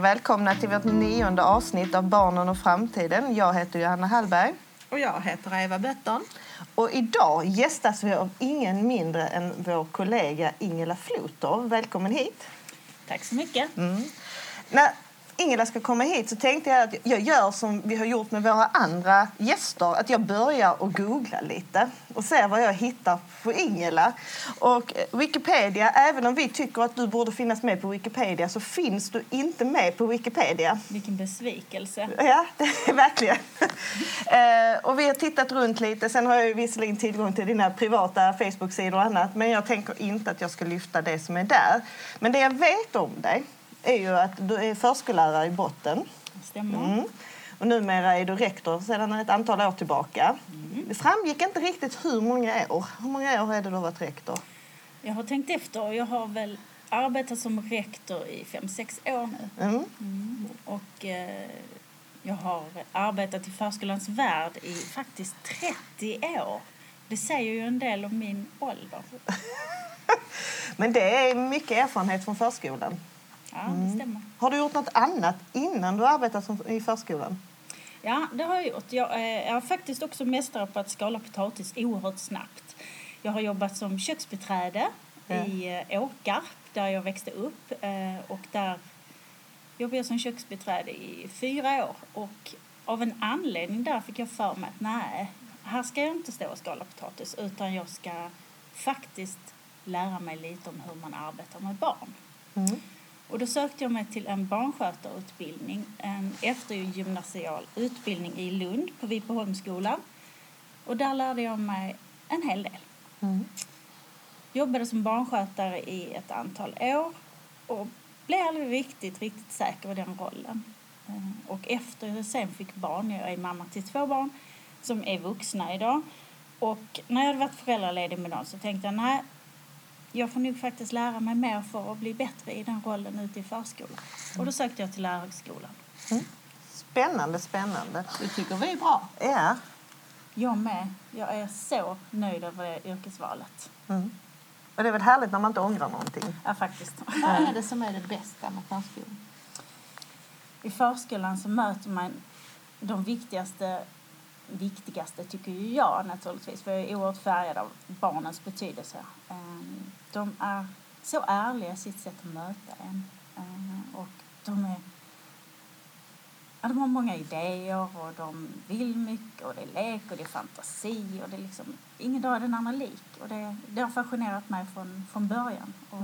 Och välkomna till vårt nionde avsnitt av Barnen och framtiden. Jag heter Johanna Hallberg. Och jag heter Eva Bötton. Och idag gästas vi av ingen mindre än vår kollega Ingela Flotov. Välkommen hit. Tack så mycket. Mm. När Ingela ska komma hit så tänkte jag att jag gör som vi har gjort med våra andra gäster. Att jag börjar och googla lite och ser vad jag hittar på Ingela. Och Wikipedia, även om vi tycker att du borde finnas med på Wikipedia så finns du inte med på Wikipedia. Vilken besvikelse. Ja, det är verkligen. eh, och vi har tittat runt lite. Sen har jag visserligen tillgång till dina privata Facebook-sidor och annat. Men jag tänker inte att jag ska lyfta det som är där. Men det jag vet om dig är ju att du är förskollärare i botten. Stämmer. Mm. Och numera är du rektor sedan ett antal år tillbaka. Mm. Det framgick inte riktigt hur många år. Hur många år det du har varit rektor? Jag har tänkt efter jag har väl arbetat som rektor i fem sex år nu. Mm. Mm. Och eh, jag har arbetat i förskolans värld i faktiskt 30 år. Det säger ju en del om min ålder. Men det är mycket erfarenhet från förskolan. Ja, det stämmer. Har du gjort något annat innan du arbetade som, i förskolan? Ja, det har jag gjort. Jag är, är faktiskt också mästare på att skala potatis oerhört snabbt. Jag har jobbat som köksbiträde Ja. i eh, Åkarp där jag växte upp eh, och där jobbade jag som köksbiträde i fyra år och av en anledning där fick jag för mig att nej, här ska jag inte stå och skala potatis utan jag ska faktiskt lära mig lite om hur man arbetar med barn. Mm. Och då sökte jag mig till en barnskötarutbildning, en eftergymnasial utbildning i Lund på Vipeholmsskolan. Och där lärde jag mig en hel del. Mm. Jobbade som barnskötare i ett antal år och blev aldrig riktigt, riktigt säker i den rollen. Eh, Och efter jag sen fick barn, jag är mamma till två barn som är vuxna idag. Och när jag hade varit föräldraledig med dem så tänkte jag nej, jag får nog faktiskt lära mig mer för att bli bättre i den rollen ute i förskolan. Och då sökte jag till lärarhögskolan. Spännande, spännande. Det tycker vi är bra. Ja. Jag med. Jag är så nöjd över det yrkesvalet. Mm. Och det är väl härligt när man inte ångrar någonting. Ja, faktiskt. Vad är det som är det bästa med förskolan? I förskolan så möter man de viktigaste, viktigaste tycker jag naturligtvis, för jag är oerhört färgad av barnens betydelse. Ehm, De är så ärliga i sitt sätt att möta en. Ehm, Och de är Ja, de har många idéer och de vill mycket och det är lek och det är fantasi och det är liksom, ingen dag är den andra lik. Och det, det har fascinerat mig från, från början. Och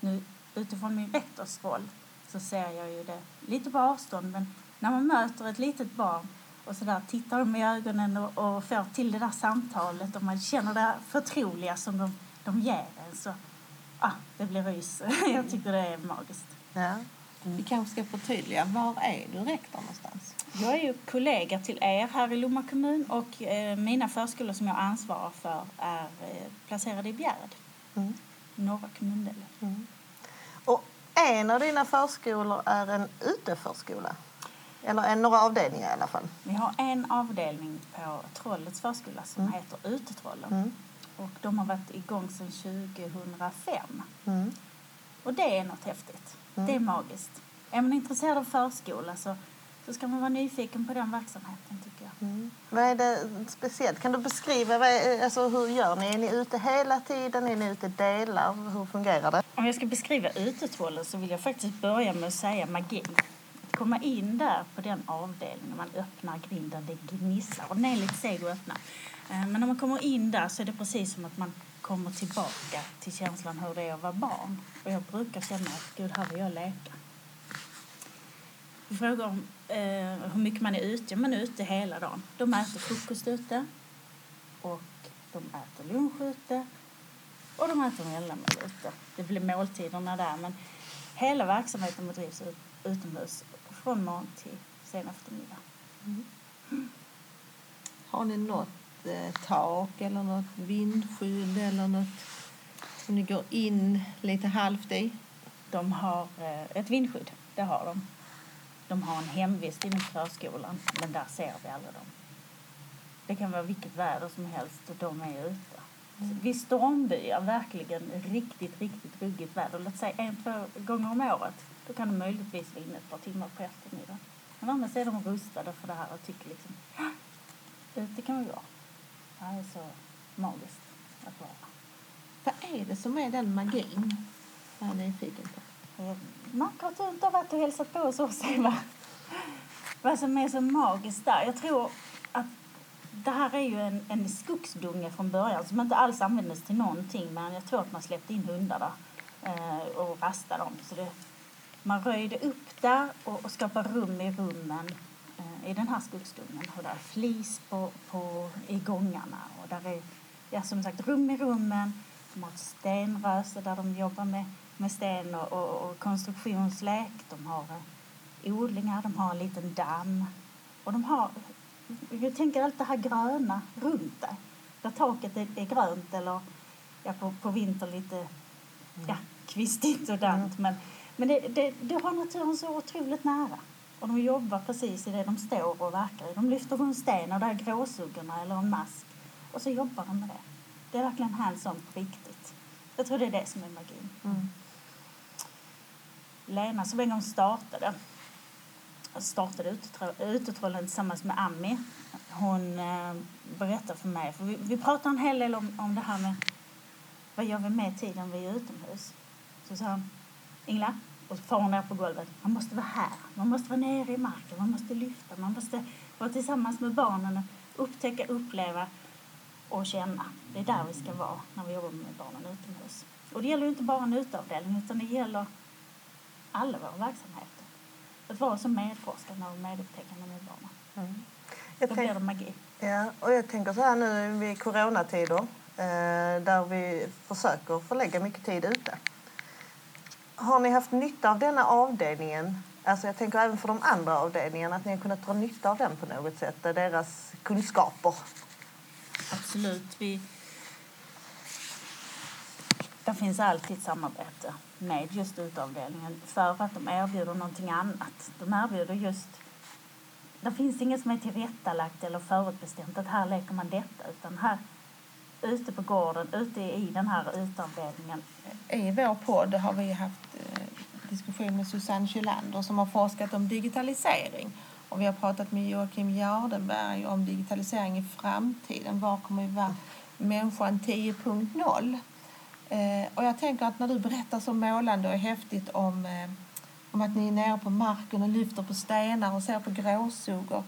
nu utifrån min rektorsroll så ser jag ju det lite på avstånd men när man möter ett litet barn och så där tittar dem i ögonen och, och får till det där samtalet och man känner det förtroliga som de, de ger en så ah, det blir rys. jag tycker det är magiskt. Ja. Vi kanske ska förtydliga. Var är du rektor någonstans? Jag är ju kollega till er här i Lomma kommun och eh, mina förskolor som jag ansvarar för är eh, placerade i Bjärred, Mm. norra kommundelen. Och en av dina förskolor är en uteförskola. Eller en, några avdelningar i alla fall. Vi har en avdelning på Trollets förskola som heter Utetrollen. Mm. Och de har varit igång sedan 2005. Mm. Och det är något häftigt. Det är magiskt. Är man intresserad av förskola så, så ska man vara nyfiken på den verksamheten tycker jag. Mm. Vad är det speciellt? Kan du beskriva vad är, alltså, hur gör ni? Är ni ute hela tiden? Är ni ute delar? Hur fungerar det? Om jag ska beskriva utetrollen så vill jag faktiskt börja med att säga magi. Att komma in där på den avdelningen, man öppnar grinden, det gnisslar och den är lite seg att öppna. Eh, men när man kommer in där så är det precis som att man kommer tillbaka till känslan hur det är att vara barn. Och jag brukar känna att gud, här vill jag leka. Du frågar om eh, hur mycket man är ute. Man är ute hela dagen. De äter frukost ute och de äter lunch ute och de äter mellanmål ute. Det blir måltiderna där men hela verksamheten bedrivs ut, utomhus från morgon till sen eftermiddag. Har ni något eh, tak eller något vindskydd eller något som ni går in lite halvt i? De har eh, ett vindskydd, det har de. De har en hemvist inom förskolan men där ser vi aldrig dem. Det kan vara vilket väder som helst och de är ute. Vid stormbyar, verkligen riktigt, riktigt ruggigt väder, låt säga en, två gånger om året, Då kan de möjligtvis vara inne ett par timmar på eftermiddagen. Men annars är de rustade för det här och tycker liksom, ja, ute kan vi vara. Det här är så magiskt att vara. Vad är det som är den magin? Jag är nyfiken på. Marco, har inte varit och hälsat på hos oss, Eva? Vad som är så magiskt där? Jag tror att det här är ju en, en skogsdunge från början som inte alls användes till någonting men jag tror att man släppte in hundar där eh, och rastade dem. Så det, man röjde upp där och, och skapade rum i rummen eh, i den här skogsdungen. Och där är flis på, på, i gångarna och där är ja, som sagt rum i rummen. De har ett stenröse där de jobbar med, med sten och, och, och konstruktionslek. De har eh, odlingar, de har en liten damm. Och de har, jag tänker allt det här gröna runt där. Där taket är, är grönt eller ja, på, på vintern lite ja, kvistigt och dant. Men, men det, det, det har naturen så otroligt nära. Och de jobbar precis i det de står och verkar i. De lyfter en sten och där är gråsuggorna eller en mask. Och så jobbar de med det. Det är verkligen hands-on på riktigt. Jag tror det är det som är magin. Mm. Lena som en gång startade startade Utetrollen tillsammans med Ami. Hon eh, berättade för mig, för vi, vi pratade en hel del om, om det här med vad gör vi med tiden vi är utomhus. Så sa hon, Ingela, och så far hon ner på golvet, man måste vara här, man måste vara nere i marken, man måste lyfta, man måste vara tillsammans med barnen och upptäcka, uppleva och känna. Det är där vi ska vara när vi jobbar med barnen utomhus. Och det gäller inte bara en utavdelning utan det gäller alla våra verksamheter. Att vara så medforskande och medupptäckande med barnen. Mm. Jag Då blir det magi. Ja, och jag tänker så här nu vid coronatider eh, där vi försöker förlägga mycket tid ute. Har ni haft nytta av denna avdelningen? Alltså jag tänker även för de andra avdelningarna, att ni har kunnat dra nytta av den på något sätt, eh, deras kunskaper. Absolut. Vi... Det finns alltid samarbete med just utavdelningen för att de erbjuder någonting annat. De erbjuder just... Det finns inget som är tillrättalagt eller förutbestämt att här leker man detta utan här ute på gården, ute i den här utavdelningen. I vår podd har vi haft eh, diskussion med Susanne Kylander som har forskat om digitalisering. Och vi har pratat med Joakim Jardenberg om digitalisering i framtiden. Var kommer vi vara människan 10.0? Eh, och jag tänker att när du berättar så målande och häftigt om, eh, om att ni är nere på marken och lyfter på stenar och ser på gråsuggor.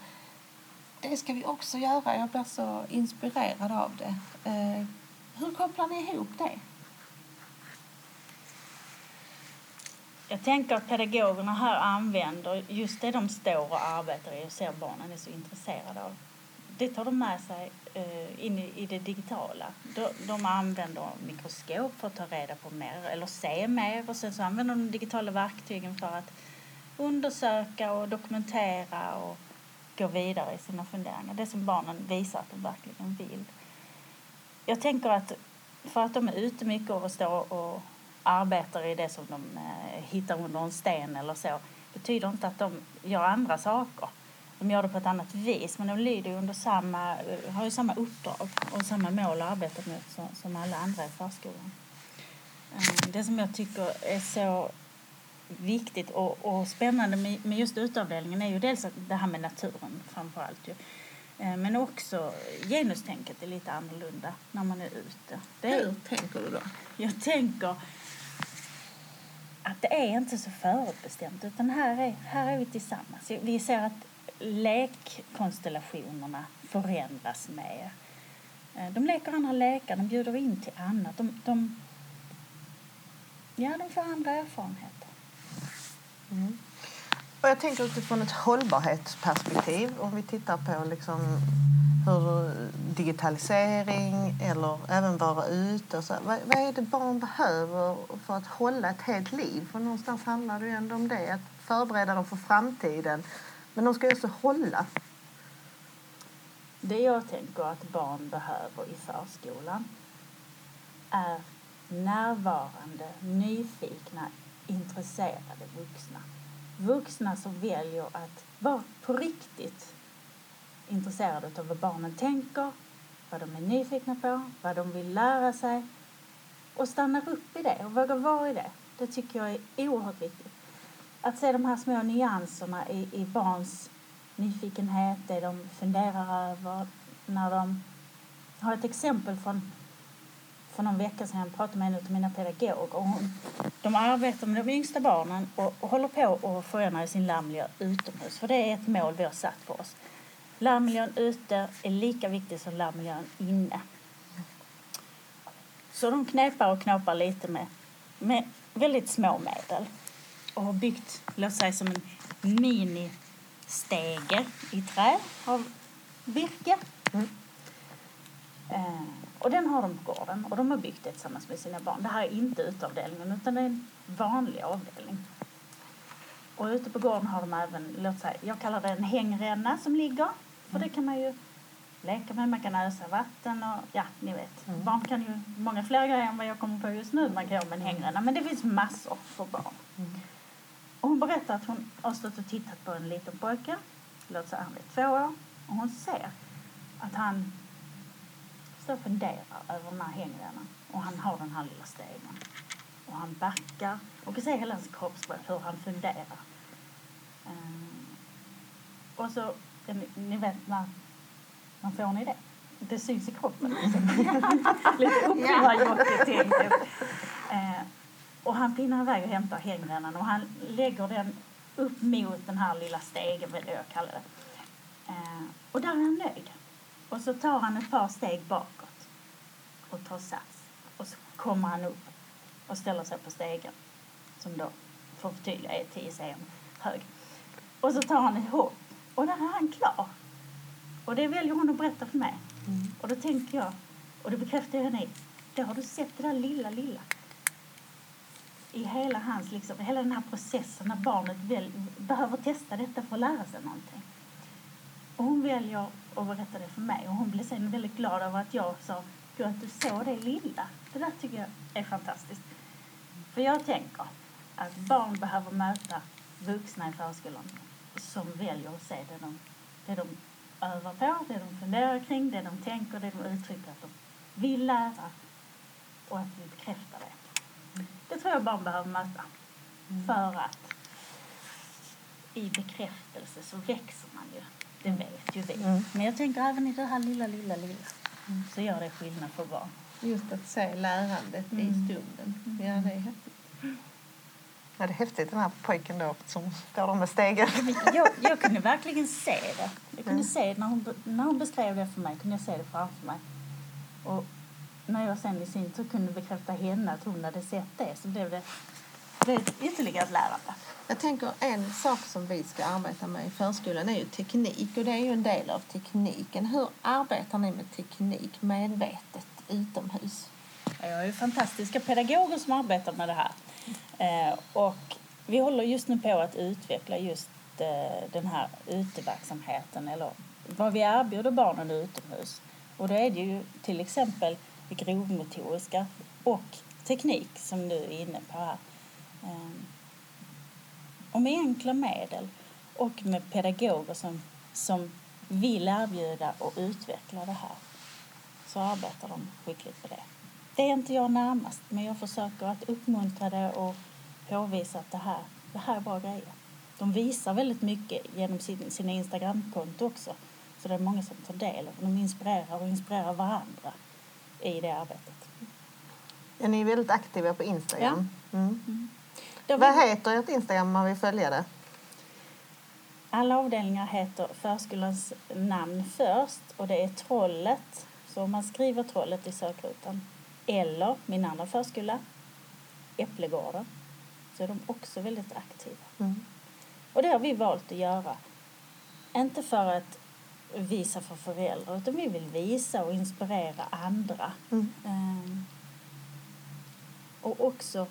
Det ska vi också göra. Jag blir så inspirerad av det. Eh, hur kopplar ni ihop det? Jag tänker att pedagogerna här använder just det de står och arbetar i och ser barnen är så intresserade av det tar de med sig eh, in i, det digitala. De, de använder mikroskop för att ta reda på mer eller se mer och sen så använder de digitala verktygen för att undersöka och dokumentera och gå vidare i sina funderingar. Det som barnen visar att de verkligen vill. Jag tänker att för att de är ute mycket och står och arbetar i det som de eh, hittar under en sten eller så betyder inte att de gör andra saker. De gör det på ett annat vis, men de lyder under samma, eh, har ju samma uppdrag och samma mål att arbeta med som, alla andra i förskolan. Ehm, det som jag tycker är så viktigt och, och spännande med, med just utavdelningen är ju dels det här med naturen framför allt. Ju. Eh, men också genustänket är lite annorlunda när man är ute. Det är, Hur tänker du då? Jag tänker att det är inte så förutbestämt utan här är, här är vi tillsammans. Vi ser att lekkonstellationerna förändras mer. Eh, de leker andra lekar, de bjuder in till annat. De, de, ja, de får andra erfarenheter. Mm. Och jag tänker utifrån ett hållbarhetsperspektiv, om vi tittar på liksom hur digitalisering eller även vara ute. Så, vad, vad är det barn behöver för att hålla ett helt liv? För någonstans handlar det ju ändå om det, att förbereda dem för framtiden men de ska ju också hålla. Det jag tänker att barn behöver i förskolan är närvarande, nyfikna, intresserade vuxna. Vuxna som väljer att vara på riktigt intresserade av vad barnen tänker, vad de är nyfikna på, vad de vill lära sig och stannar upp i det och vågar vara i det. Det tycker jag är oerhört viktigt. att se de här små nyanserna i, i barns nyfikenhet, det de funderar över när de har ett exempel från för någon vecka sedan jag pratade med en av mina pedagoger. Och hon, de arbetar med de yngsta barnen och, och håller på att förändra sin lärmiljö utomhus. För det är ett mål vi har satt för oss. Lärmiljön ute är lika viktig som lärmiljön inne. Så de knepar och knåpar lite med, med väldigt små medel och har byggt, låt säga som en ministege i trä av virke. Mm. Och den har de på gården och de har byggt det tillsammans med sina barn. Det här är inte utavdelningen utan det är en vanlig avdelning. Och ute på gården har de även, låt säga, jag kallar det en hängränna som ligger. För det kan man ju leka med, man kan ösa vatten och ja, ni vet. Mm. Barn kan ju många fler grejer än vad jag kommer på just nu man kan göra med en hängränna. Men det finns massor för barn. Mm. Och hon berättar att hon har stått och tittat på en liten pojke, låt säga han är två år. Och hon ser att han står och funderar över den här hängrännan. Och han har den här lilla stegen. Och han backar. Och kan se hela hans kroppsspråk, hur han funderar. Um, och så, ni vet när man får en idé. Det syns i kroppen. Liksom. Lite uppfinnarjocke Uh, ehm, Och han pinnar iväg och hämtar hängrännan och han lägger den upp mot den här lilla stegen, vill jag kalla det. Uh, och där är han nöjd. Och så tar han ett par steg bakåt och tar sats. Och så kommer han upp och ställer sig på stegen som då, för förtydliga, är 10 cm hög. Och så tar han ett hopp och där är han klar. Och det väljer hon att berätta för mig. Mm. Och då tänker jag, och det bekräftar jag henne i, då har du sett det där lilla, lilla. I hela hans, liksom, hela den här processen när barnet väl, behöver testa detta för att lära sig någonting. Och hon väljer att berätta det för mig och hon blev sen väldigt glad över att jag sa, gud att du såg det lilla. Det där tycker jag är fantastiskt. För jag tänker att barn behöver möta vuxna i förskolan som väljer att se det de, det de övar på, det de funderar kring, det de tänker, det de uttrycker att de vill lära och att vi bekräftar det. Det tror jag barn behöver möta. Mm. För att i bekräftelse så växer man ju. Det vet ju vi. Mm. Men jag tänker även i det här lilla, lilla, lilla mm. så gör det skillnad för barn. Just att se lärandet mm. i stunden. Mm. Ja, det är häftigt. Ja, det är häftigt, den här pojken då som står där med stegen. Jag, jag kunde verkligen se det. Jag kunde se när hon, när hon beskrev det för mig, kunde jag se det framför mig. Och när jag sen i sin tur kunde bekräfta henne att hon hade sett det så blev det, det ytterligare ett lärande. Jag tänker en sak som vi ska arbeta med i förskolan är ju teknik och det är ju en del av tekniken. Hur arbetar ni med teknik medvetet utomhus? Jag har ju fantastiska pedagoger som arbetar med det här. Eh, och vi håller just nu på att utveckla just eh, den här uteverksamheten eller vad vi erbjuder barnen utomhus. Och då är det ju till exempel det grovmotoriska och teknik som du är inne på här. Eh, och med enkla medel och med pedagoger som, som vill erbjuda och utveckla det här så arbetar de skickligt med det. Det är inte jag närmast, men jag försöker att uppmuntra det och påvisa att det här, det här är bra grejer. De visar väldigt mycket genom sin, sina Instagramkonto också. Så det är många som tar del av De inspirerar och inspirerar varandra i det arbetet. Ja, ni är väldigt aktiva på Instagram. Ja. Mm. Mm. Vad heter ert Instagram om man vill följa det? Alla avdelningar heter förskolans namn först och det är Trollet. Så om man skriver Trollet i sökrutan eller min andra förskola, Äpplegården, så är de också väldigt aktiva. Mm. Och det har vi valt att göra. Inte för att visa för föräldrar, utan vi vill visa och inspirera andra. Mm. Um, och också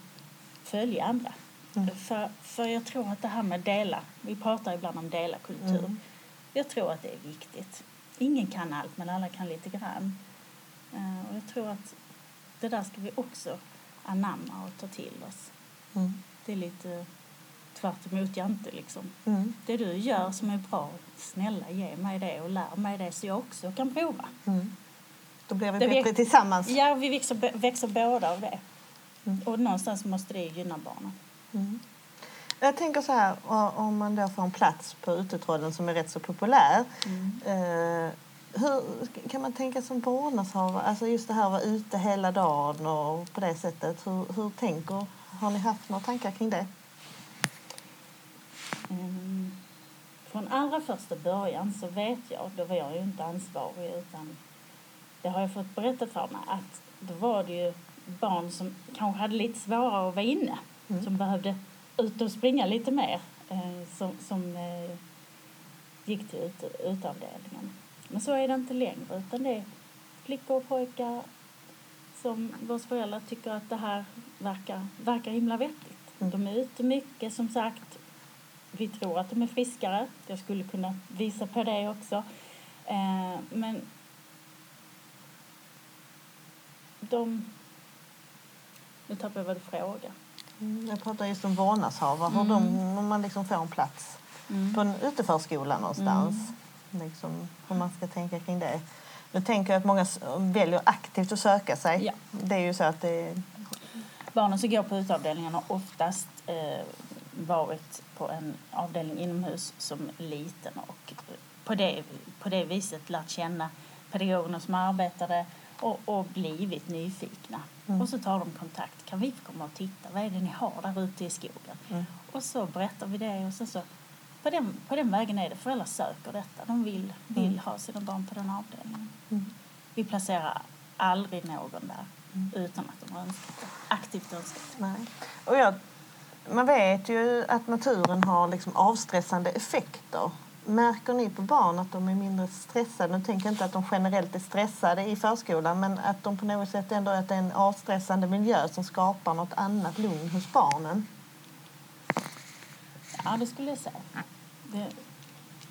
följa andra. Mm. För, för jag tror att det här med dela, vi pratar ibland om dela kultur. Mm. Jag tror att det är viktigt. Ingen kan allt, men alla kan lite grann. Uh, och jag tror att det där ska vi också anamma och ta till oss. Mm. Det är lite tvärt emot Jante liksom. Mm. Det du gör som är bra, snälla ge mig det och lär mig det så jag också kan prova. Mm. Då blir vi det bättre tillsammans. Ja, vi växer, växer båda av det. Mm. Och någonstans måste det gynna barnen. Mm. Jag tänker så här, om man då får en plats på utetrollen som är rätt så populär. Eh, hur kan man tänka som vårdnadshavare? Alltså just det här att vara ute hela dagen och på det sättet. Hur, hur tänker, har ni haft några tankar kring det? Mm. Från allra första början så vet jag, då var jag ju inte ansvarig utan det har jag fått berättat för mig att då var det ju barn som kanske hade lite svårare att vara inne. Mm. Som behövde ut och springa lite mer. Eh, som som eh, gick till ut, utavdelningen. Men så är det inte längre utan det är flickor och pojkar som vars föräldrar tycker att det här verkar, verkar himla vettigt. Mm. De är ute mycket som sagt. Vi tror att de är friskare. Jag skulle kunna visa på det också. Eh, men de... Nu tappade jag vad du frågade. Mm, Jag pratar just om vårdnadshavare, hur de, om man liksom får en plats på en uteförskola någonstans. Liksom, hur man ska tänka kring det. Nu tänker jag att många väljer aktivt att söka sig. Ja. Det är ju så att det Barnen som går på utavdelningen har oftast eh, varit på en avdelning inomhus som liten och på det, på det viset lärt känna pedagogerna som arbetade och, och blivit nyfikna. Mm. Och så tar de kontakt. Kan vi få komma och titta? Vad är det ni har där ute i skogen? Mm. Och så berättar vi det och så, så på, den, på den vägen är det. Föräldrar söker detta. De vill, vill Mm. ha sina barn på den avdelningen. Mm. Vi placerar aldrig någon där utan att de har önskat det. Aktivt önskat det. Nej. Och jag, man vet ju att naturen har liksom avstressande effekter. Märker ni på barn att de är mindre stressade? Nu tänker jag inte att de generellt är stressade i förskolan men att de på något sätt ändå att det är en avstressande miljö som skapar något annat lugn hos barnen. Ja, det skulle jag säga. Det,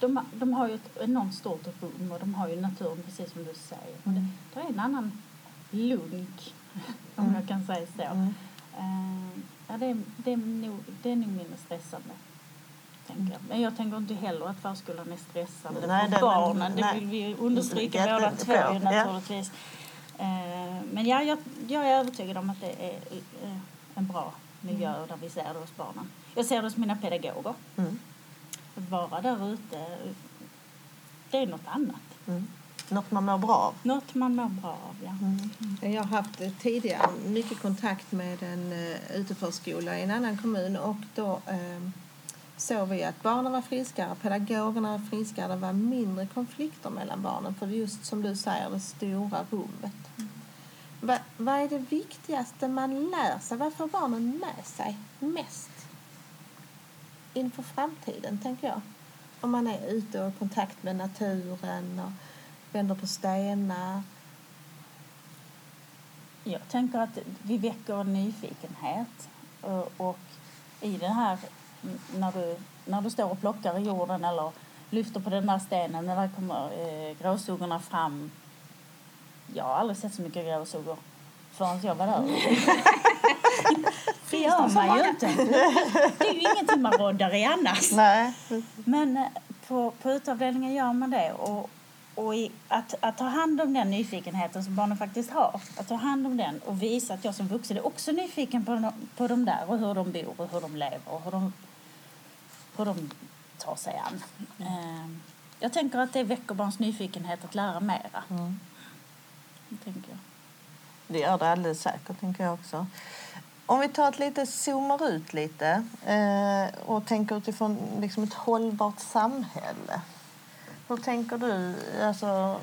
de, de har ju ett enormt stort rum och de har ju naturen precis som du säger. Och det, det är en annan lunk, om jag kan säga så. Mm. Eh, ja, det, är, det, är nog, det är nog mindre stressande. Tänker jag. Men jag tänker inte heller att förskolan är stressande Nej, för det- barnen. Det nej. vill vi understryka Jätte- båda två ja. ju naturligtvis. Eh, men ja, jag, jag är övertygad om att det är eh, en bra miljö där vi ser det hos barnen. Jag ser det hos mina pedagoger. Mm. Att vara där ute, det är något annat. Mm. Något man mår bra av. Något man mår bra av, ja. Mm. Jag har haft eh, tidigare mycket kontakt med en uh, uteförskola i en annan kommun och då eh, såg vi att barnen var friskare, pedagogerna var friskare, det var mindre konflikter mellan barnen för just som du säger, det stora rummet. Va, vad är det viktigaste man lär sig? Vad får barnen med sig mest inför framtiden, tänker jag? Om man är ute och i kontakt med naturen och vänder på stenar. Jag tänker att vi väcker en nyfikenhet. Och, och i den här, när du, när du står och plockar i jorden eller lyfter på den där stenen, när där kommer eh, gråsuggorna fram. Jag har aldrig sett så mycket gråsuggor förrän jag var där. det gör man ju inte. Det är ju ingenting man roddar i annars. Nej. Men eh, på, på utavdelningen gör man det. Och, och i, att, att ta hand om den nyfikenheten som barnen faktiskt har. Att ta hand om den och visa att jag som vuxen är också nyfiken på, de- på dem där och hur de bor och hur de lever och hur de, hur de tar sig an. Eh, jag tänker att det väcker barns nyfikenhet att lära mera. Mm. Det tänker jag. Det gör det alldeles säkert, tänker jag också. Om vi tar ett lite, zoomar ut lite eh, och tänker utifrån liksom ett hållbart samhälle. Hur tänker du, alltså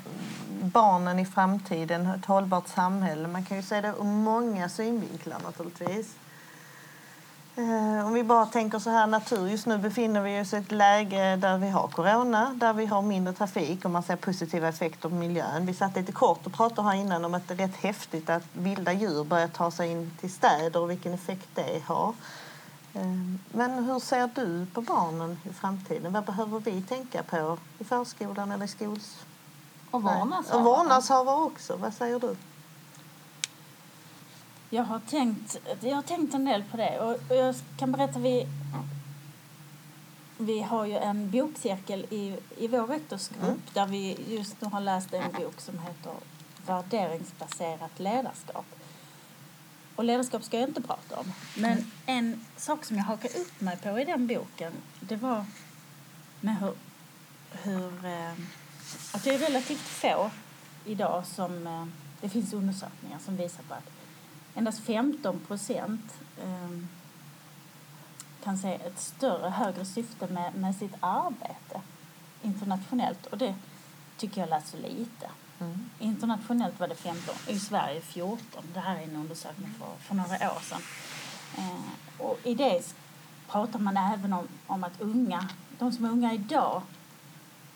barnen i framtiden, ett hållbart samhälle? Man kan ju se det ur många synvinklar naturligtvis. Eh, Om vi bara tänker så här natur. Just nu befinner vi oss i ett läge där vi har corona, där vi har mindre trafik och man ser positiva effekter på miljön. Vi satt lite kort och pratade här innan om att det är rätt häftigt att vilda djur börjar ta sig in till städer och vilken effekt det har. Eh, Men hur ser du på barnen i framtiden? Vad behöver vi tänka på i förskolan eller i skols... Och vårdnadshavare. Och vårdnadshavare också. Vad säger du? Jag har tänkt, jag har tänkt en del på det. Och och jag kan berätta, vi, vi har ju en bokcirkel i, i vår rektorsgrupp Mm. där vi just nu har läst en bok som heter Värderingsbaserat ledarskap. och ledarskap ska jag inte prata om. Men en sak som jag hakade upp mig på i den boken, det var med hur, hur eh, att det är relativt få idag som, eh, det finns undersökningar som visar på att endast 15 procent eh, kan se ett större, högre syfte med, med sitt arbete internationellt. Och det tycker jag lät så lite. Mm. Internationellt var det 15, i Sverige 14. Det här är en undersökning för, för några år sedan. Eh, och I det pratar man även om, om att unga, de som är unga idag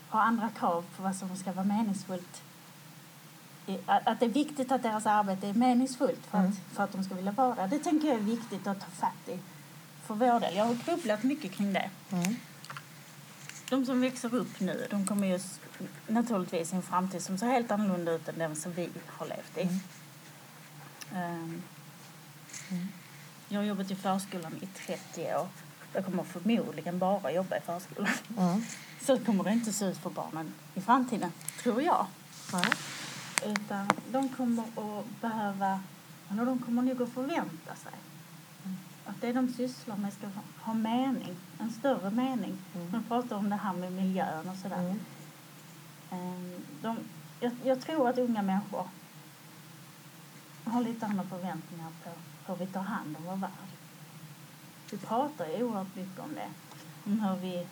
har andra krav på vad som ska vara meningsfullt. Att, det är viktigt att deras arbete är meningsfullt för att, Mm. för att de ska vilja vara. Det tänker jag är viktigt att ta fatt i för vår del. Jag har grubblat mycket kring det. Mm. De som växer upp nu, de kommer ju naturligtvis i en framtid som ser helt annorlunda ut än den som vi har levt i. Ehm, Jag har jobbat i förskolan i 30 år. Jag kommer förmodligen bara jobba i förskolan. Mm. Så kommer det inte se ut för barnen i framtiden, tror jag. Utan de kommer att behöva, eller de kommer nog att förvänta sig att det de sysslar med ska ha- mening, en större mening. Mm. Man pratar om det här med miljön och sådär. Mm. Ehm, De, jag, jag tror att unga människor har lite andra förväntningar på hur vi tar hand om vår värld. Vi pratar ju oerhört mycket om det. Om hur vi...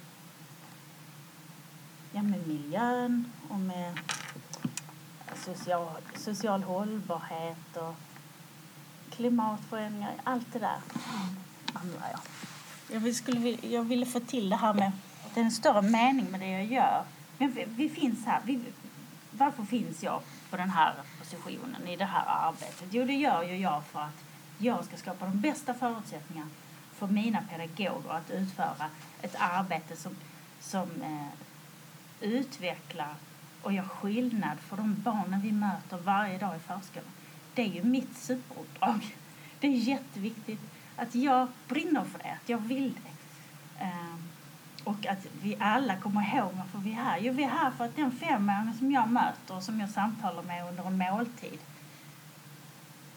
Ja, med miljön och med social, social hållbarhet och klimatförändringar. Allt det där undrar jag. Jag, vill, skulle, vilja- jag ville få till det här med... Det är en större mening med det jag gör. Men vi, vi finns här. Vi, varför finns jag på den här positionen i det här arbetet? Jo, det gör ju jag för att jag ska skapa de bästa förutsättningarna för mina pedagoger att utföra ett arbete som, som eh, utvecklar och gör skillnad för de barnen vi möter varje dag i förskolan. Det är ju mitt superuppdrag. Det är jätteviktigt att jag brinner för det, att jag vill det. Ehm, och att vi alla kommer ihåg varför vi är här. Jo, vi är här för att den femåring som jag möter och som jag samtalar med under en måltid,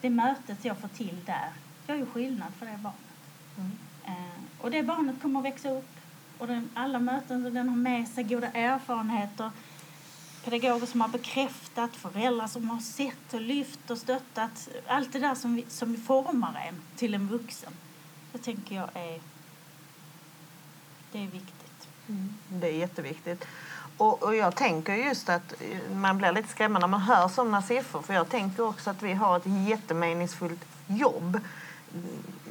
det mötet jag får till där gör ju skillnad för det barnet. Mm. Eh, och det barnet kommer att växa upp. Och den, alla möten som den har med sig goda erfarenheter. Pedagoger som har bekräftat, föräldrar som har sett och lyft och stöttat. Allt det där som, vi, som formar en till en vuxen. Det tänker jag är, det är viktigt. Mm. Det är jätteviktigt. Och, och jag tänker just att eh, man blir lite skrämd när man hör sådana siffror. För jag tänker också att vi har ett jättemeningsfullt jobb.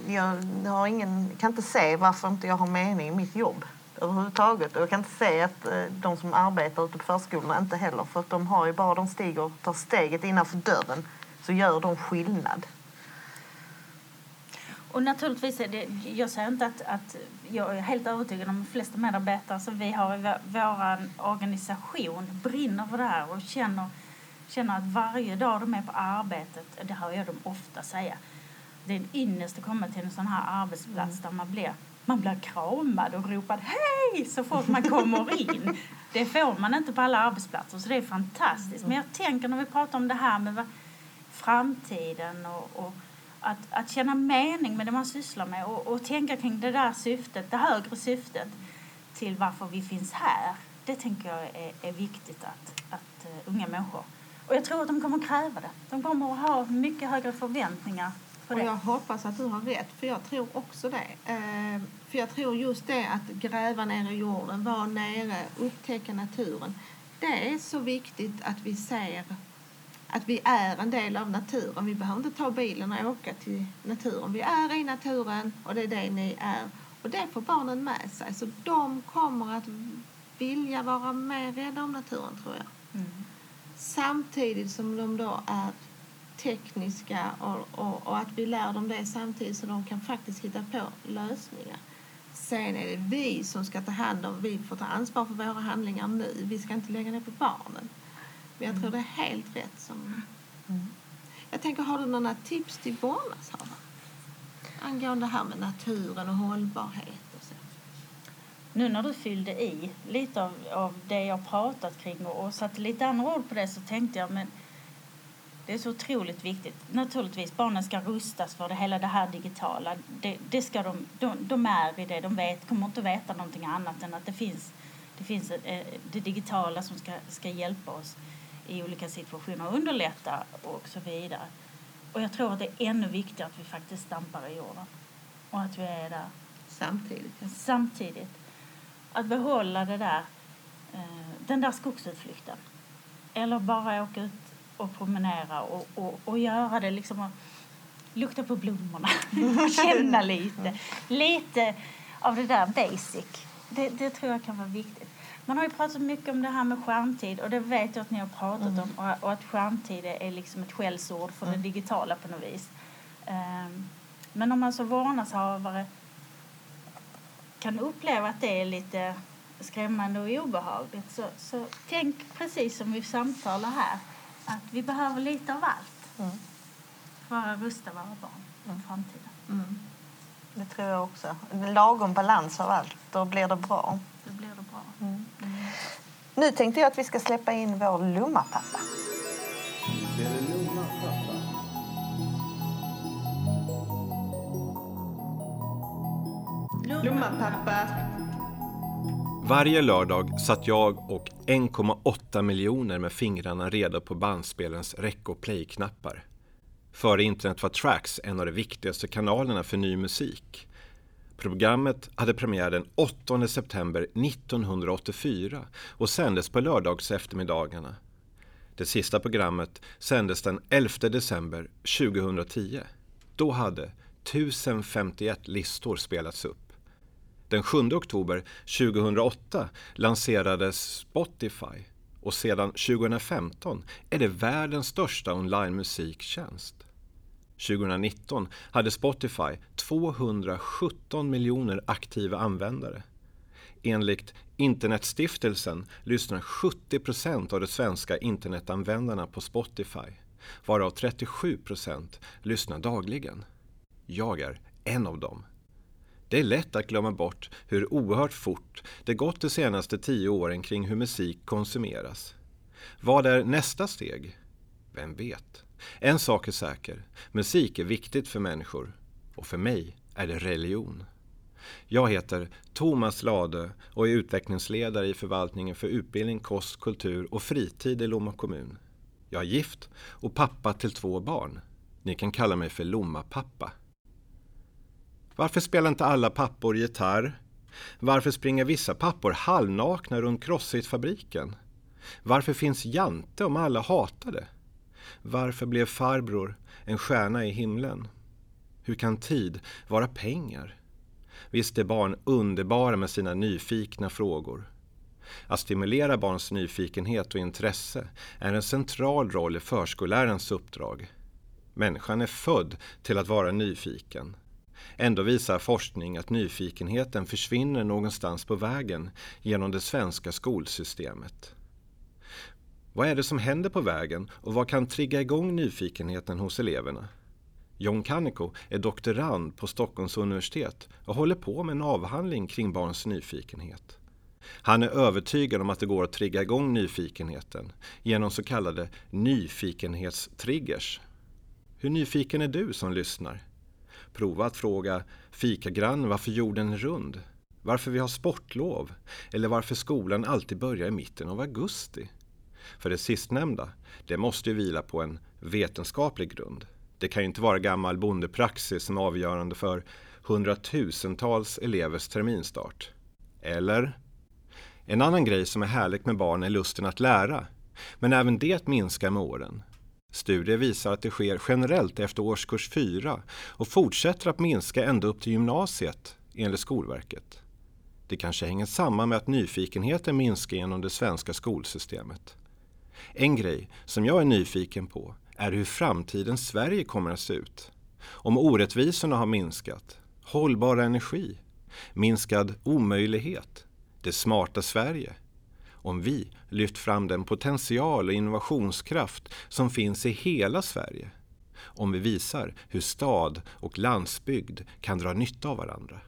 Jag har ingen, kan inte se varför inte jag har mening i mitt jobb överhuvudtaget. Och jag kan inte se att eh, de som arbetar ute på förskolorna inte heller. För att de har ju bara de stiger och tar steget innanför dörren så gör de skillnad. Och naturligtvis är det, jag säger inte att, att jag är helt övertygad om att de flesta medarbetare som vi har i vår organisation brinner för det här och känner, känner att varje dag de är på arbetet, det hör jag dem ofta säga, det är en ynnest att komma till en sån här arbetsplats där man blir, man blir kramad och ropad hej så fort man kommer in. Det får man inte på alla arbetsplatser så det är fantastiskt. Men jag tänker när vi pratar om det här med framtiden och, och att, att känna mening med det man sysslar med och, och tänka kring det där syftet, det högre syftet till varför vi finns här. Det tänker jag är, är viktigt att, att uh, unga människor... Och jag tror att de kommer att kräva det. De kommer att ha mycket högre förväntningar på Och det. jag hoppas att du har rätt, för jag tror också det. Eh, för jag tror just det att gräva ner i jorden, vara nere, upptäcka naturen. Det är så viktigt att vi ser att vi är en del av naturen. Vi behöver inte ta bilen och åka till naturen. Vi är i naturen och det är det ni är. Och det får barnen med sig. Så de kommer att vilja vara mer rädda om naturen, tror jag. Mm. Samtidigt som de då är tekniska och, och, och att vi lär dem det samtidigt så de kan faktiskt hitta på lösningar. Sen är det vi som ska ta hand om, vi får ta ansvar för våra handlingar nu. Vi ska inte lägga det på barnen. Men jag tror det är helt rätt som... Jag tänker, har du några tips till vårdnadshavare? Angående det här med naturen och hållbarhet och så. Nu när du fyllde i lite av, av det jag pratat kring och, och satte lite andra ord på det så tänkte jag men Det är så otroligt viktigt. Naturligtvis, barnen ska rustas för det hela det här digitala. Det, det ska de, de, de är i det. De vet, kommer inte att veta någonting annat än att det finns, det, finns eh, det digitala som ska, ska hjälpa oss i olika situationer och underlätta och så vidare. Och jag tror att det är ännu viktigare att vi faktiskt stampar i jorden och att vi är där. Samtidigt. Samtidigt. Att behålla det där, eh, den där skogsutflykten. Eller bara åka ut och promenera och, och, och göra det liksom och lukta på blommorna och känna lite. Lite av det där basic. Det, det tror jag kan vara viktigt. Man har ju pratat mycket om det här med skärmtid och det vet jag att ni har pratat mm. om och, och, att skärmtid är liksom ett skällsord för mm. det digitala på något vis. Um, men om man som vårdnadshavare kan uppleva att det är lite skrämmande och obehagligt så, så tänk precis som vi samtalar här att vi behöver lite av allt mm. för att rusta våra barn för mm. framtiden. Mm. Det tror jag också. Lagom balans av allt, då blir det bra. Då blir det bra. Mm. mm. Nu tänkte jag att vi ska släppa in vår Lummapappa. Lummapappa. Varje lördag satt jag och 1,8 miljoner med fingrarna redo på bandspelens rec och play-knappar. Före internet var Tracks en av de viktigaste kanalerna för ny musik. Programmet hade premiär den 8 september 1984 och sändes på lördags eftermiddagarna. Det sista programmet sändes den 11 december 2010. Då hade 1051 listor spelats upp. Den 7 oktober 2008 lanserades Spotify och sedan 2015 är det världens största online-musiktjänst. 2019 hade Spotify 217 miljoner aktiva användare. Enligt Internetstiftelsen lyssnar 70 procent av de svenska internetanvändarna på Spotify, varav 37 procent lyssnar dagligen. Jag är en av dem. Det är lätt att glömma bort hur oerhört fort det gått de senaste tio åren kring hur musik konsumeras. Vad är nästa steg? Vem vet? En sak är säker. Musik är viktigt för människor. Och för mig är det religion. Jag heter Thomas Lade och är utvecklingsledare i förvaltningen för utbildning, kost, kultur och fritid i Lomma kommun. Jag är gift och pappa till två barn. Ni kan kalla mig för Lomma-pappa. Varför spelar inte alla pappor gitarr? Varför springer vissa pappor halvnakna runt Crossfit-fabriken? Varför finns Jante om alla hatar det? Varför blev farbror en stjärna i himlen? Hur kan tid vara pengar? Visst är barn underbara med sina nyfikna frågor. Att stimulera barns nyfikenhet och intresse är en central roll i förskollärarens uppdrag. Människan är född till att vara nyfiken. Ändå visar forskning att nyfikenheten försvinner någonstans på vägen genom det svenska skolsystemet. Vad är det som händer på vägen och vad kan trigga igång nyfikenheten hos eleverna? John Kaneko är doktorand på Stockholms universitet och håller på med en avhandling kring barns nyfikenhet. Han är övertygad om att det går att trigga igång nyfikenheten genom så kallade nyfikenhetstriggers. Hur nyfiken är du som lyssnar? Prova att fråga fikagrann varför jorden är rund, varför vi har sportlov eller varför skolan alltid börjar i mitten av augusti. För det sistnämnda, det måste ju vila på en vetenskaplig grund. Det kan ju inte vara gammal bondepraxis som är avgörande för hundratusentals elevers terminstart. Eller? En annan grej som är härligt med barn är lusten att lära. Men även det minskar med åren. Studier visar att det sker generellt efter årskurs 4 och fortsätter att minska ända upp till gymnasiet, enligt Skolverket. Det kanske hänger samman med att nyfikenheten minskar genom det svenska skolsystemet. En grej som jag är nyfiken på är hur framtidens Sverige kommer att se ut. Om orättvisorna har minskat, hållbar energi, minskad omöjlighet, det smarta Sverige. Om vi lyft fram den potential och innovationskraft som finns i hela Sverige. Om vi visar hur stad och landsbygd kan dra nytta av varandra.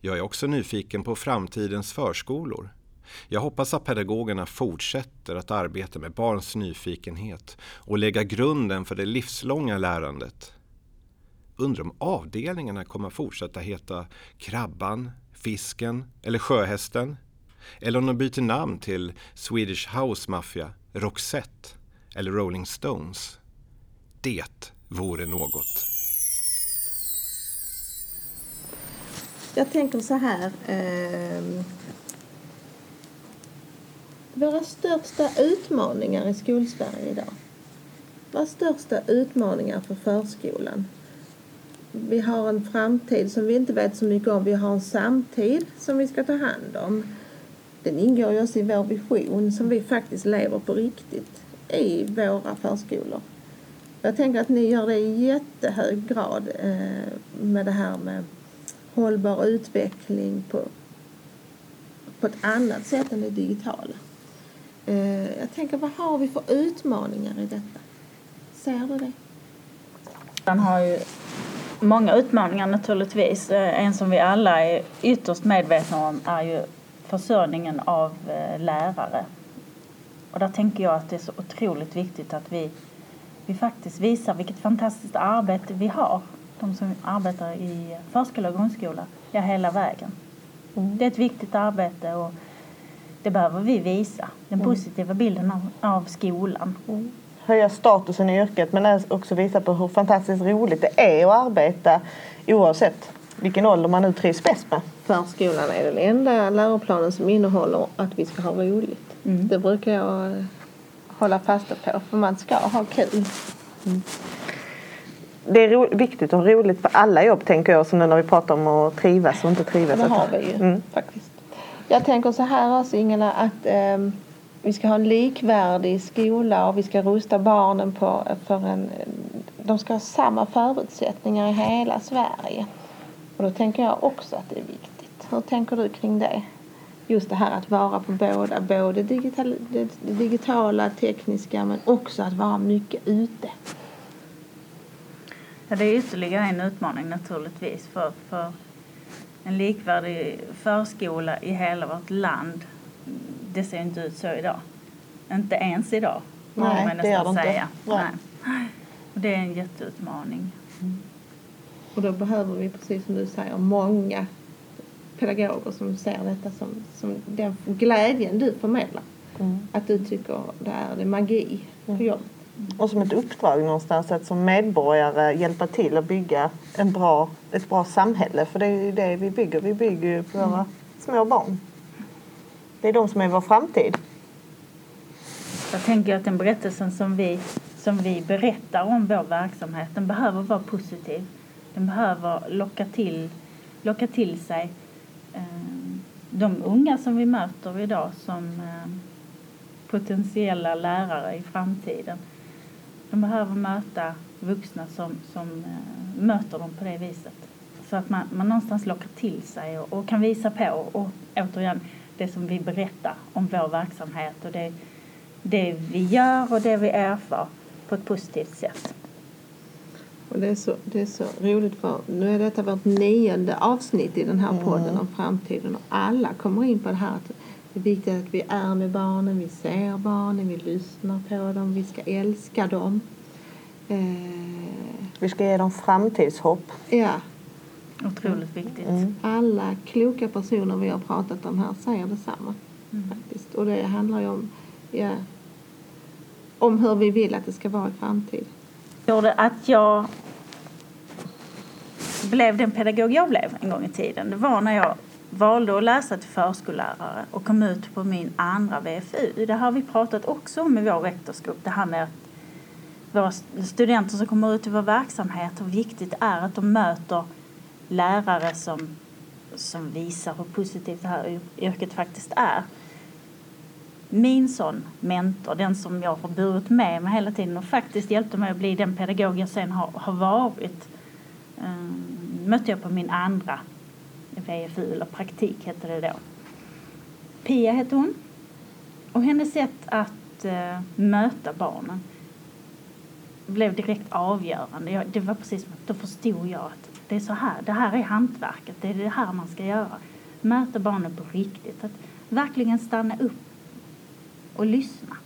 Jag är också nyfiken på framtidens förskolor. Jag hoppas att pedagogerna fortsätter att arbeta med barns nyfikenhet och lägga grunden för det livslånga lärandet. Undrar om avdelningarna kommer fortsätta heta Krabban, Fisken eller Sjöhästen? Eller om de byter namn till Swedish House Mafia, Roxette eller Rolling Stones. Det vore något. Jag tänker så här. Eh, våra största utmaningar i skolsverige idag. Våra största utmaningar för förskolan. Vi har en framtid som vi inte vet så mycket om. Vi har en samtid som vi ska ta hand om. Den ingår ju också i vår vision som vi faktiskt lever på riktigt i våra förskolor. Jag tänker att ni gör det i jättehög grad eh, med det här med hållbar utveckling på, på ett annat sätt än det digitala. Eh, jag tänker, vad har vi för utmaningar i detta? Ser du det? Den har ju många utmaningar naturligtvis. Eh, en som vi alla är ytterst medvetna om är ju försörjningen av eh, lärare. Och där tänker jag att det är så otroligt viktigt att vi, vi faktiskt visar vilket fantastiskt arbete vi har. De som arbetar i förskola och grundskola, ja hela vägen. Mm. Det är ett viktigt arbete och det behöver vi visa. Den mm. positiva bilden av, av skolan. Mm. Höja statusen i yrket men också visa på hur fantastiskt roligt det är att arbeta oavsett vilken ålder man nu trivs bäst med. Förskolan är den enda läroplanen som innehåller att vi ska ha roligt. Mm. Det brukar jag hålla fast på för man ska ha kul. Mm. Det är viktigt att ha roligt på alla jobb tänker jag, som nu när vi pratar om att trivas och inte trivas. Det har vi ju mm. faktiskt. Jag tänker så här också Ingela att eh, vi ska ha en likvärdig skola och vi ska rusta barnen på, för en, de ska ha samma förutsättningar i hela Sverige. Och då tänker jag också att det är viktigt. Hur tänker du kring det? Just det här att vara på båda, både digital, det digitala, tekniska men också att vara mycket ute. Ja, det är ytterligare en utmaning naturligtvis för, för en likvärdig förskola i hela vårt land. Det ser inte ut så idag. Inte ens idag, Nej, man det gör det säga. inte. Nej. Och det är en jätteutmaning. Mm. Och då behöver vi, precis som du säger, många pedagoger som ser detta som, som den glädjen du förmedlar. Mm. Att du tycker det är det magi på mm. jobbet. Och som ett uppdrag någonstans att som medborgare hjälpa till att bygga en bra, ett bra samhälle. För det är ju det vi bygger. Vi bygger ju på våra mm. små barn. Det är de som är vår framtid. Jag tänker att den berättelsen som vi, som vi berättar om vår verksamhet den behöver vara positiv. Den behöver locka till, locka till sig Eh, de unga som vi möter idag som eh, potentiella lärare i framtiden. De behöver möta vuxna som, som eh, möter dem på det viset. Så att man, man någonstans lockar till sig och, och kan visa på och återigen det som vi berättar om vår verksamhet och det, det vi gör och det vi erfar på ett positivt sätt. Och det, är så, det är så roligt för nu är detta vårt nionde avsnitt i den här podden mm. om framtiden och alla kommer in på det här att det är viktigt att vi är med barnen, vi ser barnen, vi lyssnar på dem, vi ska älska dem. Eh, vi ska ge dem framtidshopp. Ja. Otroligt viktigt. Mm. Alla kloka personer vi har pratat om här säger detsamma. Mm. Faktiskt. Och det handlar ju om, ja, om hur vi vill att det ska vara i framtiden gjorde att jag blev den pedagog jag blev en gång i tiden. Det var när jag valde att läsa till förskollärare och kom ut på min andra VFU. Det har vi pratat också om i vår rektorsgrupp. Det här med att våra studenter som kommer ut i vår verksamhet, hur viktigt det är att de möter lärare som, som visar hur positivt det här yrket faktiskt är min sån mentor, den som jag har burit med mig hela tiden och faktiskt hjälpte mig att bli den pedagog jag sen har, har varit um, mötte jag på min andra VFU, eller praktik hette det då. Pia hette hon. Och hennes sätt att uh, möta barnen blev direkt avgörande. Jag, det var precis som att då förstod jag att det är så här, det här är hantverket, det är det här man ska göra. Möta barnen på riktigt. Att verkligen stanna upp och lyssna.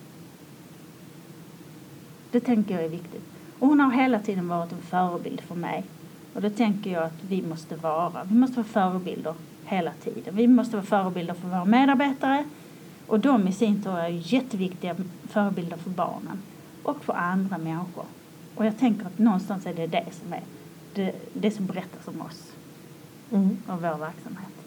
Det tänker jag är viktigt. Och hon har hela tiden varit en förebild för mig. Och det tänker jag att vi måste vara. Vi måste vara förebilder hela tiden. Vi måste vara förebilder för våra medarbetare. Och de i sin tur är jätteviktiga förebilder för barnen och för andra människor. Och jag tänker att någonstans är det det som är det, det som berättas om oss Mm. och vår verksamhet.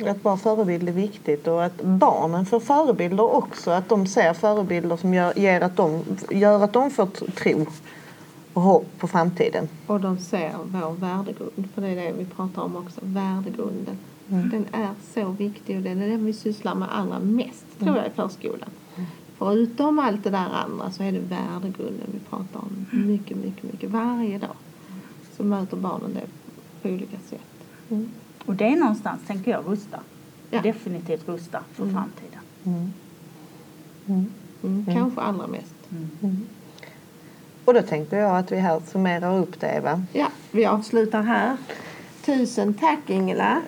Att vara förebild är viktigt och att barnen får förebilder också. Att de ser förebilder som gör, ger att de, gör att de får tro och hopp på framtiden. Och de ser vår värdegrund, för det är det vi pratar om också, värdegrunden. Mm. Den är så viktig och det är den vi sysslar med allra mest, tror jag, i förskolan. Förutom allt det där andra så är det värdegrunden vi pratar om mycket, mycket, mycket. Varje dag så möter barnen det på olika sätt. Och det är någonstans, tänker jag, rusta. Ja. Definitivt rusta för Mm. framtiden. Mm, Kanske allra mest. Och då tänkte jag att vi här summerar upp det Eva. Ja, vi avslutar här. Tusen tack Ingela.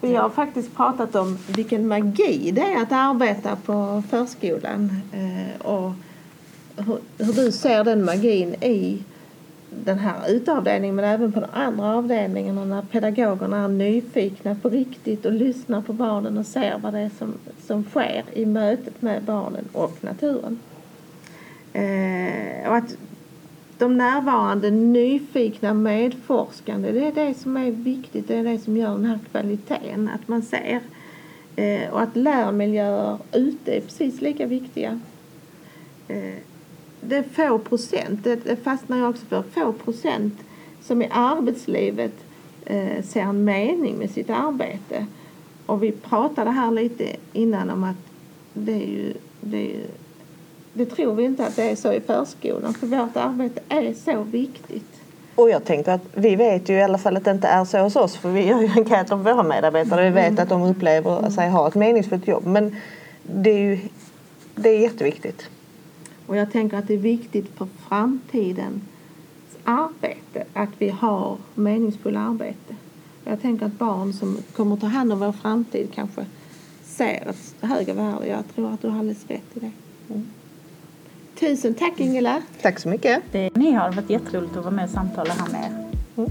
Vi har faktiskt pratat om vilken magi det är att arbeta på förskolan eh, och hur du ser den magin i den här utavdelningen men även på de andra avdelningarna när pedagogerna är nyfikna på riktigt och lyssnar på barnen och ser vad det är som, som sker i mötet med barnen och naturen. Eh, och att de närvarande, nyfikna, medforskande. Det är det som är viktigt. Det är det som gör den här kvaliteten. Att man ser. Eh, och att lärmiljöer ute är precis lika viktiga. Eh, det är få procent, det, det fastnar jag också för, få procent som i arbetslivet eh, ser en mening med sitt arbete. Och vi pratade här lite innan om att det är ju, det är ju det tror vi inte att det är så i förskolan för vårt arbete är så viktigt. Och jag tänker att vi vet ju i alla fall att det inte är så hos oss för vi gör ju enkäter på våra medarbetare. Vi vet att de upplever sig ha ett meningsfullt jobb. Men det är ju det är jätteviktigt. Och jag tänker att det är viktigt för framtidens arbete att vi har meningsfulla arbete. Jag tänker att barn som kommer ta hand om vår framtid kanske ser ett högre värde. Jag tror att du har alldeles rätt i det. Tusen tack Ingela! Tack så mycket. Det, ni har varit jätteroligt att vara med och samtala här med er. Mm.